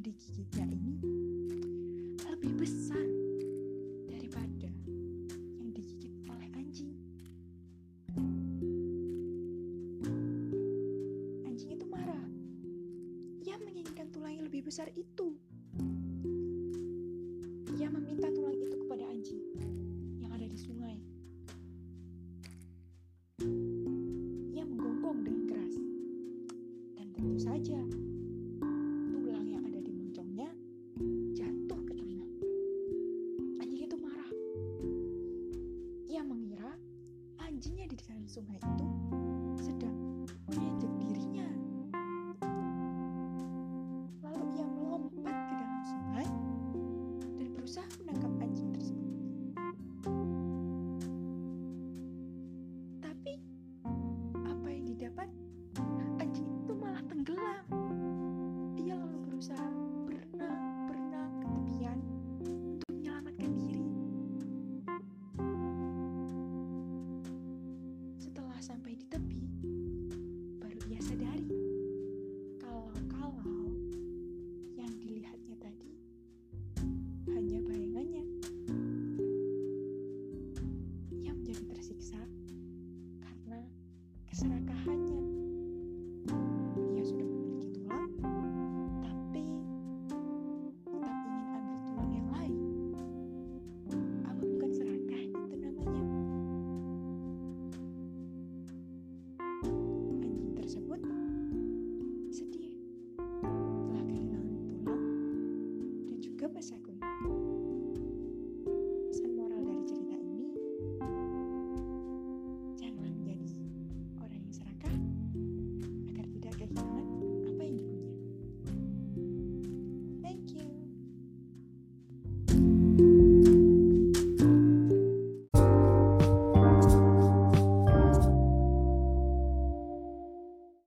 di giginya ini lebih besar daripada yang digigit oleh anjing. Anjing itu marah. Ia menginginkan tulang yang lebih besar itu. Ia meminta tulang itu kepada anjing yang ada di sungai. Ia menggonggong dengan keras. Dan tentu saja, 送快递。sampai di tepi